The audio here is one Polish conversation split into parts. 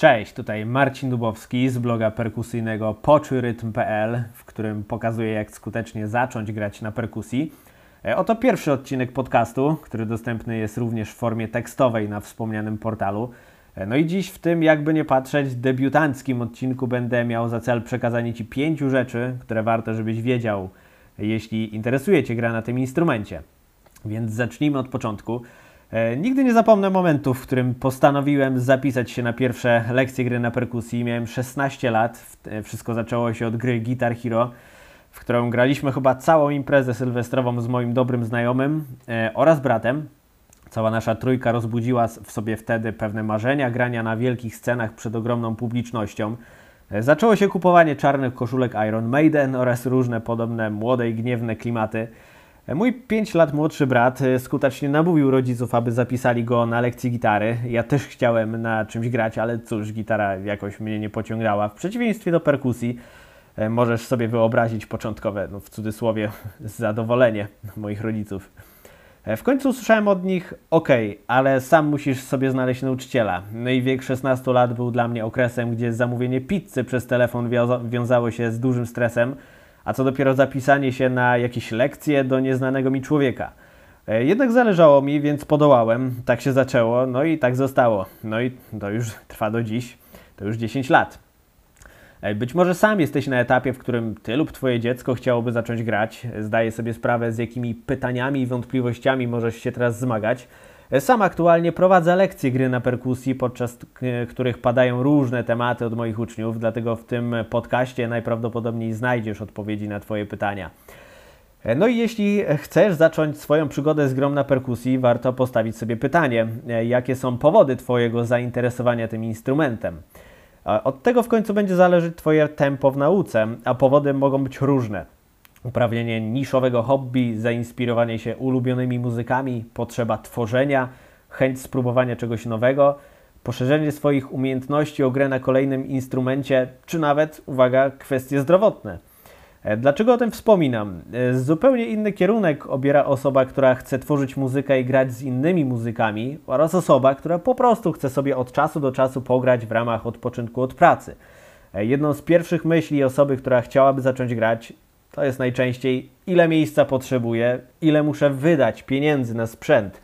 Cześć, tutaj Marcin Dubowski z bloga perkusyjnego poczujrytm.pl, w którym pokazuję jak skutecznie zacząć grać na perkusji. E, oto pierwszy odcinek podcastu, który dostępny jest również w formie tekstowej na wspomnianym portalu. E, no i dziś w tym, jakby nie patrzeć, debiutanckim odcinku będę miał za cel przekazanie Ci pięciu rzeczy, które warto, żebyś wiedział, jeśli interesuje Cię gra na tym instrumencie. Więc zacznijmy od początku. E, nigdy nie zapomnę momentu, w którym postanowiłem zapisać się na pierwsze lekcje gry na perkusji. Miałem 16 lat. E, wszystko zaczęło się od gry Guitar Hero, w którą graliśmy chyba całą imprezę sylwestrową z moim dobrym znajomym e, oraz bratem. Cała nasza trójka rozbudziła w sobie wtedy pewne marzenia grania na wielkich scenach przed ogromną publicznością. Zaczęło się kupowanie czarnych koszulek Iron Maiden oraz różne podobne młode i gniewne klimaty. Mój 5 lat młodszy brat e, skutecznie namówił rodziców, aby zapisali go na lekcji gitary. Ja też chciałem na czymś grać, ale cóż, gitara jakoś mnie nie pociągała. W przeciwieństwie do perkusji, e, możesz sobie wyobrazić początkowe, no w cudzysłowie, zadowolenie moich rodziców. E, w końcu usłyszałem od nich: OK, ale sam musisz sobie znaleźć nauczyciela. No i wiek 16 lat był dla mnie okresem, gdzie zamówienie pizzy przez telefon wiązało się z dużym stresem a co dopiero zapisanie się na jakieś lekcje do nieznanego mi człowieka. E, jednak zależało mi, więc podołałem. Tak się zaczęło, no i tak zostało. No i to już trwa do dziś, to już 10 lat. E, być może sam jesteś na etapie, w którym ty lub twoje dziecko chciałoby zacząć grać. Zdaję sobie sprawę, z jakimi pytaniami i wątpliwościami możesz się teraz zmagać. Sam aktualnie prowadzę lekcje gry na perkusji, podczas których padają różne tematy od moich uczniów, dlatego w tym podcaście najprawdopodobniej znajdziesz odpowiedzi na Twoje pytania. No i jeśli chcesz zacząć swoją przygodę z grą na perkusji, warto postawić sobie pytanie, jakie są powody Twojego zainteresowania tym instrumentem. Od tego w końcu będzie zależeć Twoje tempo w nauce, a powody mogą być różne uprawnienie niszowego hobby, zainspirowanie się ulubionymi muzykami, potrzeba tworzenia, chęć spróbowania czegoś nowego, poszerzenie swoich umiejętności o grę na kolejnym instrumencie, czy nawet, uwaga, kwestie zdrowotne. E, dlaczego o tym wspominam? E, zupełnie inny kierunek obiera osoba, która chce tworzyć muzykę i grać z innymi muzykami, oraz osoba, która po prostu chce sobie od czasu do czasu pograć w ramach odpoczynku od pracy. E, jedną z pierwszych myśli osoby, która chciałaby zacząć grać, to jest najczęściej ile miejsca potrzebuję, ile muszę wydać pieniędzy na sprzęt.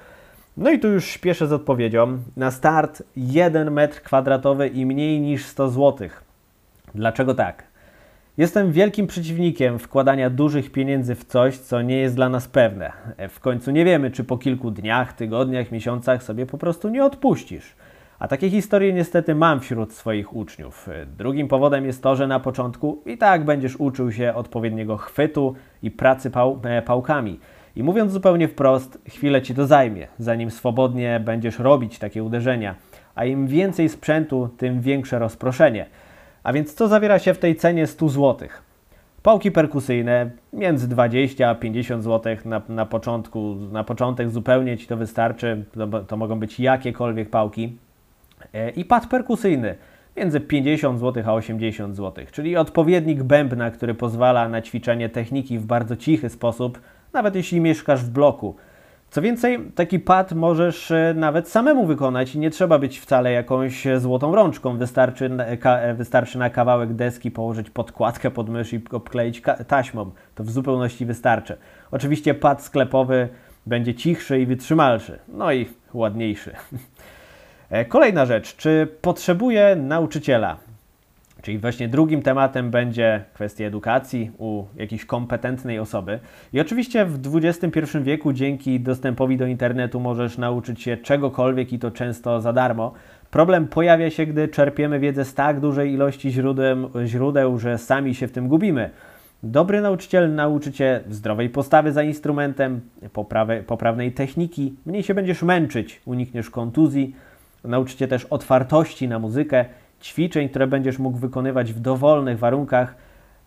No i tu już śpieszę z odpowiedzią. Na start 1 metr kwadratowy i mniej niż 100 zł. Dlaczego tak? Jestem wielkim przeciwnikiem wkładania dużych pieniędzy w coś, co nie jest dla nas pewne. W końcu nie wiemy, czy po kilku dniach, tygodniach, miesiącach sobie po prostu nie odpuścisz. A takie historie niestety mam wśród swoich uczniów. Drugim powodem jest to, że na początku i tak będziesz uczył się odpowiedniego chwytu i pracy pał e, pałkami. I mówiąc zupełnie wprost, chwilę ci to zajmie, zanim swobodnie będziesz robić takie uderzenia. A im więcej sprzętu, tym większe rozproszenie. A więc co zawiera się w tej cenie 100 zł? Pałki perkusyjne między 20 a 50 zł na, na początku. Na początek zupełnie ci to wystarczy. To, to mogą być jakiekolwiek pałki. E, i pad perkusyjny między 50 zł a 80 zł, czyli odpowiednik bębna, który pozwala na ćwiczenie techniki w bardzo cichy sposób, nawet jeśli mieszkasz w bloku. Co więcej, taki pad możesz e, nawet samemu wykonać i nie trzeba być wcale jakąś złotą rączką. Wystarczy, e, wystarczy na kawałek deski położyć podkładkę pod mysz i obkleić taśmą. To w zupełności wystarczy. Oczywiście pad sklepowy będzie cichszy i wytrzymalszy, no i ładniejszy. E, kolejna rzecz, czy potrzebuje nauczyciela? Czyli właśnie drugim tematem będzie kwestia edukacji u jakiejś kompetentnej osoby. I oczywiście w XXI wieku dzięki dostępowi do internetu możesz nauczyć się czegokolwiek i to często za darmo. Problem pojawia się, gdy czerpiemy wiedzę z tak dużej ilości źródeł, źródeł że sami się w tym gubimy. Dobry nauczyciel nauczy Cię zdrowej postawy za instrumentem, poprawy, poprawnej techniki, mniej się będziesz męczyć, unikniesz kontuzji, Nauczycie też otwartości na muzykę, ćwiczeń, które będziesz mógł wykonywać w dowolnych warunkach,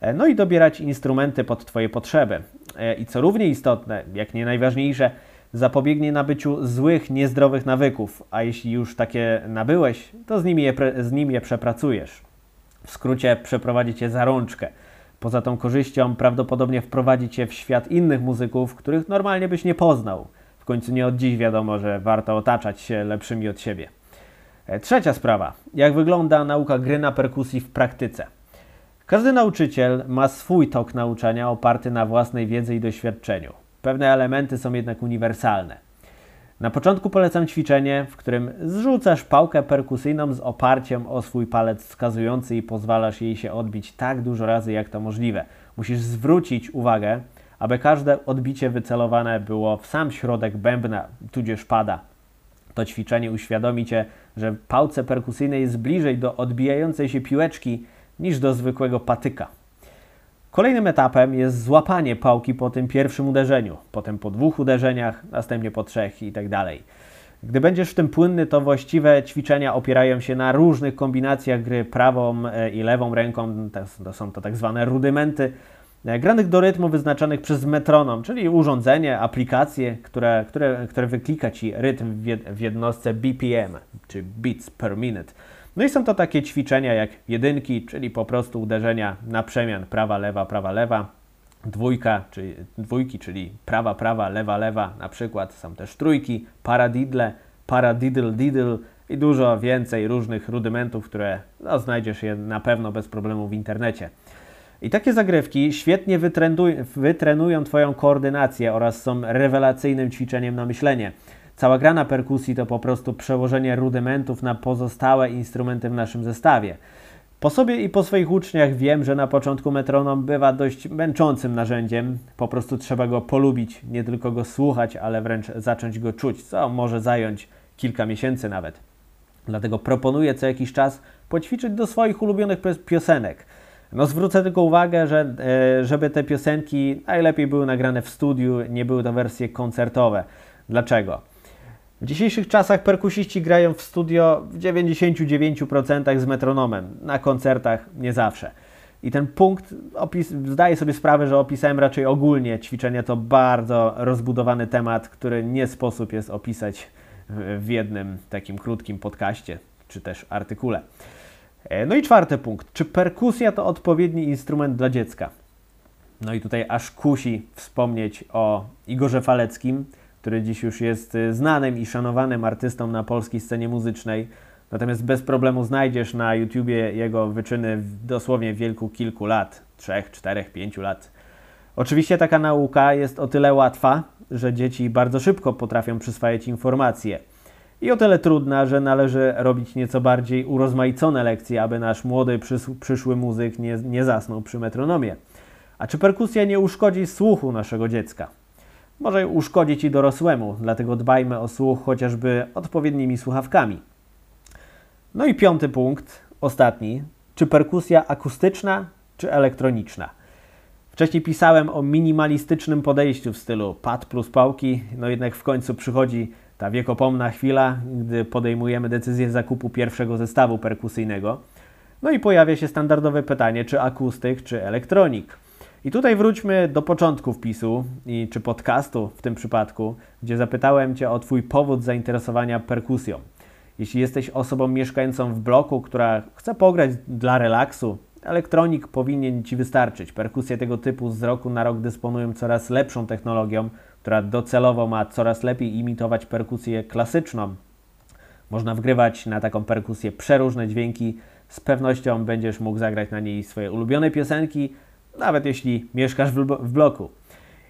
e, no i dobierać instrumenty pod Twoje potrzeby. E, I co równie istotne, jak nie najważniejsze, zapobiegnie nabyciu złych, niezdrowych nawyków, a jeśli już takie nabyłeś, to z nimi je, z nimi je przepracujesz. W skrócie przeprowadzi Cię za rączkę. Poza tą korzyścią prawdopodobnie wprowadzi Cię w świat innych muzyków, których normalnie byś nie poznał. W końcu nie od dziś wiadomo, że warto otaczać się lepszymi od siebie. E, trzecia sprawa. Jak wygląda nauka gry na perkusji w praktyce? Każdy nauczyciel ma swój tok nauczania oparty na własnej wiedzy i doświadczeniu. Pewne elementy są jednak uniwersalne. Na początku polecam ćwiczenie, w którym zrzucasz pałkę perkusyjną z oparciem o swój palec wskazujący i pozwalasz jej się odbić tak dużo razy, jak to możliwe. Musisz zwrócić uwagę, aby każde odbicie wycelowane było w sam środek bębna, tudzież pada. To ćwiczenie uświadomi Cię, że pałce perkusyjnej jest bliżej do odbijającej się piłeczki niż do zwykłego patyka. Kolejnym etapem jest złapanie pałki po tym pierwszym uderzeniu, potem po dwóch uderzeniach, następnie po trzech i tak dalej. Gdy będziesz w tym płynny, to właściwe ćwiczenia opierają się na różnych kombinacjach gry prawą e, i lewą ręką. To są to tak zwane rudymenty, granych do rytmu wyznaczanych przez metronom, czyli urządzenie, aplikacje, które, które, które wyklika Ci rytm w jednostce BPM, czy beats per minute. No i są to takie ćwiczenia jak jedynki, czyli po prostu uderzenia na przemian prawa, lewa, prawa, lewa. Dwójka, czyli dwójki, czyli prawa, prawa, lewa, lewa. Na przykład są też trójki, paradidle, paradiddle, diddle i dużo więcej różnych rudymentów, które no, znajdziesz je na pewno bez problemu w internecie. I takie zagrywki świetnie wytrenują Twoją koordynację oraz są rewelacyjnym ćwiczeniem na myślenie. Cała gra na perkusji to po prostu przełożenie rudymentów na pozostałe instrumenty w naszym zestawie. Po sobie i po swoich uczniach wiem, że na początku metronom bywa dość męczącym narzędziem. Po prostu trzeba go polubić, nie tylko go słuchać, ale wręcz zacząć go czuć, co może zająć kilka miesięcy nawet. Dlatego proponuję co jakiś czas poćwiczyć do swoich ulubionych piosenek. No zwrócę tylko uwagę, że e, żeby te piosenki najlepiej były nagrane w studiu, nie były to wersje koncertowe. Dlaczego? W dzisiejszych czasach perkusiści grają w studio w 99% z metronomem, na koncertach nie zawsze. I ten punkt, opis, zdaję sobie sprawę, że opisałem raczej ogólnie. Ćwiczenia to bardzo rozbudowany temat, który nie sposób jest opisać w jednym takim krótkim podcaście czy też artykule. E, no i czwarty punkt. Czy perkusja to odpowiedni instrument dla dziecka? No i tutaj aż kusi wspomnieć o Igorze Faleckim, który dziś już jest y, znanym i szanowanym artystą na polskiej scenie muzycznej. Natomiast bez problemu znajdziesz na YouTubie jego wyczyny w dosłownie wielku kilku lat, trzech, czterech, pięciu lat. Oczywiście taka nauka jest o tyle łatwa, że dzieci bardzo szybko potrafią przyswajać informacje. I o tyle trudna, że należy robić nieco bardziej urozmaicone lekcje, aby nasz młody, przyszły muzyk nie, nie zasnął przy metronomie. A czy perkusja nie uszkodzi słuchu naszego dziecka? może uszkodzić i dorosłemu, dlatego dbajmy o słuch chociażby odpowiednimi słuchawkami. No i piąty punkt, ostatni. Czy perkusja akustyczna, czy elektroniczna? Wcześniej pisałem o minimalistycznym podejściu w stylu pad plus pałki, no jednak w końcu przychodzi ta wiekopomna chwila, gdy podejmujemy decyzję zakupu pierwszego zestawu perkusyjnego. No i pojawia się standardowe pytanie, czy akustyk, czy elektronik. I tutaj wróćmy do początku wpisu, i, czy podcastu w tym przypadku, gdzie zapytałem Cię o Twój powód zainteresowania perkusją. Jeśli jesteś osobą mieszkającą w bloku, która chce pograć dla relaksu, elektronik powinien Ci wystarczyć. Perkusje tego typu z roku na rok dysponują coraz lepszą technologią, która docelowo ma coraz lepiej imitować perkusję klasyczną. Można wgrywać na taką perkusję przeróżne dźwięki. Z pewnością będziesz mógł zagrać na niej swoje ulubione piosenki, nawet jeśli mieszkasz w bloku.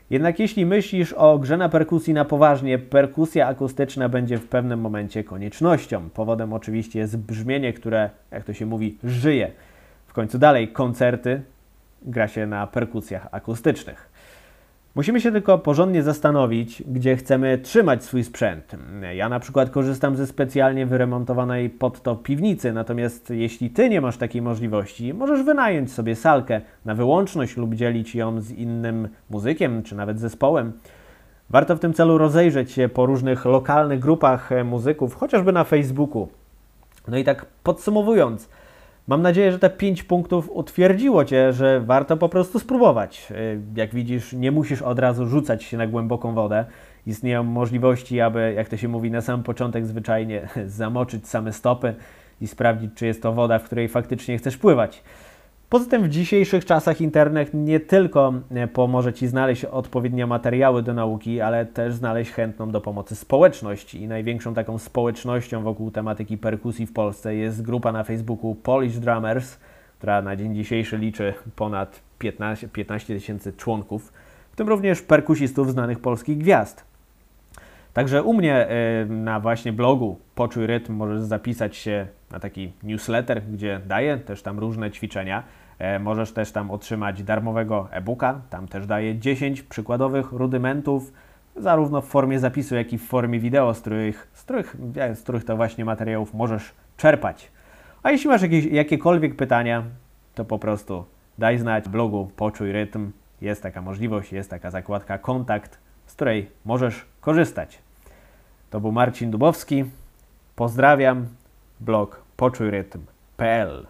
Jednak jeśli myślisz o grze na perkusji na poważnie, perkusja akustyczna będzie w pewnym momencie koniecznością. Powodem oczywiście jest brzmienie, które, jak to się mówi, żyje. W końcu dalej koncerty gra się na perkusjach akustycznych. Musimy się tylko porządnie zastanowić, gdzie chcemy trzymać swój sprzęt. Ja na przykład korzystam ze specjalnie wyremontowanej pod to piwnicy, natomiast jeśli Ty nie masz takiej możliwości, możesz wynająć sobie salkę na wyłączność lub dzielić ją z innym muzykiem czy nawet zespołem. Warto w tym celu rozejrzeć się po różnych lokalnych grupach muzyków, chociażby na Facebooku. No i tak podsumowując, Mam nadzieję, że te 5 punktów utwierdziło Cię, że warto po prostu spróbować. Y, jak widzisz, nie musisz od razu rzucać się na głęboką wodę. Istnieją możliwości, aby, jak to się mówi na sam początek zwyczajnie, zamoczyć same stopy i sprawdzić, czy jest to woda, w której faktycznie chcesz pływać. Poza tym w dzisiejszych czasach internet nie tylko e, pomoże Ci znaleźć odpowiednie materiały do nauki, ale też znaleźć chętną do pomocy społeczność. I największą taką społecznością wokół tematyki perkusji w Polsce jest grupa na Facebooku Polish Drummers, która na dzień dzisiejszy liczy ponad 15 tysięcy członków, w tym również perkusistów znanych polskich gwiazd. Także u mnie e, na właśnie blogu Poczuj Rytm możesz zapisać się na taki newsletter, gdzie daję też tam różne ćwiczenia. E, możesz też tam otrzymać darmowego e-booka. Tam też daję 10 przykładowych rudymentów, zarówno w formie zapisu, jak i w formie wideo, z których, z których, z których to właśnie materiałów możesz czerpać. A jeśli masz jakieś, jakiekolwiek pytania, to po prostu daj znać w blogu Poczuj Rytm. Jest taka możliwość, jest taka zakładka kontakt, z której możesz korzystać. To był Marcin Dubowski. Pozdrawiam. Blog poczujrytm.pl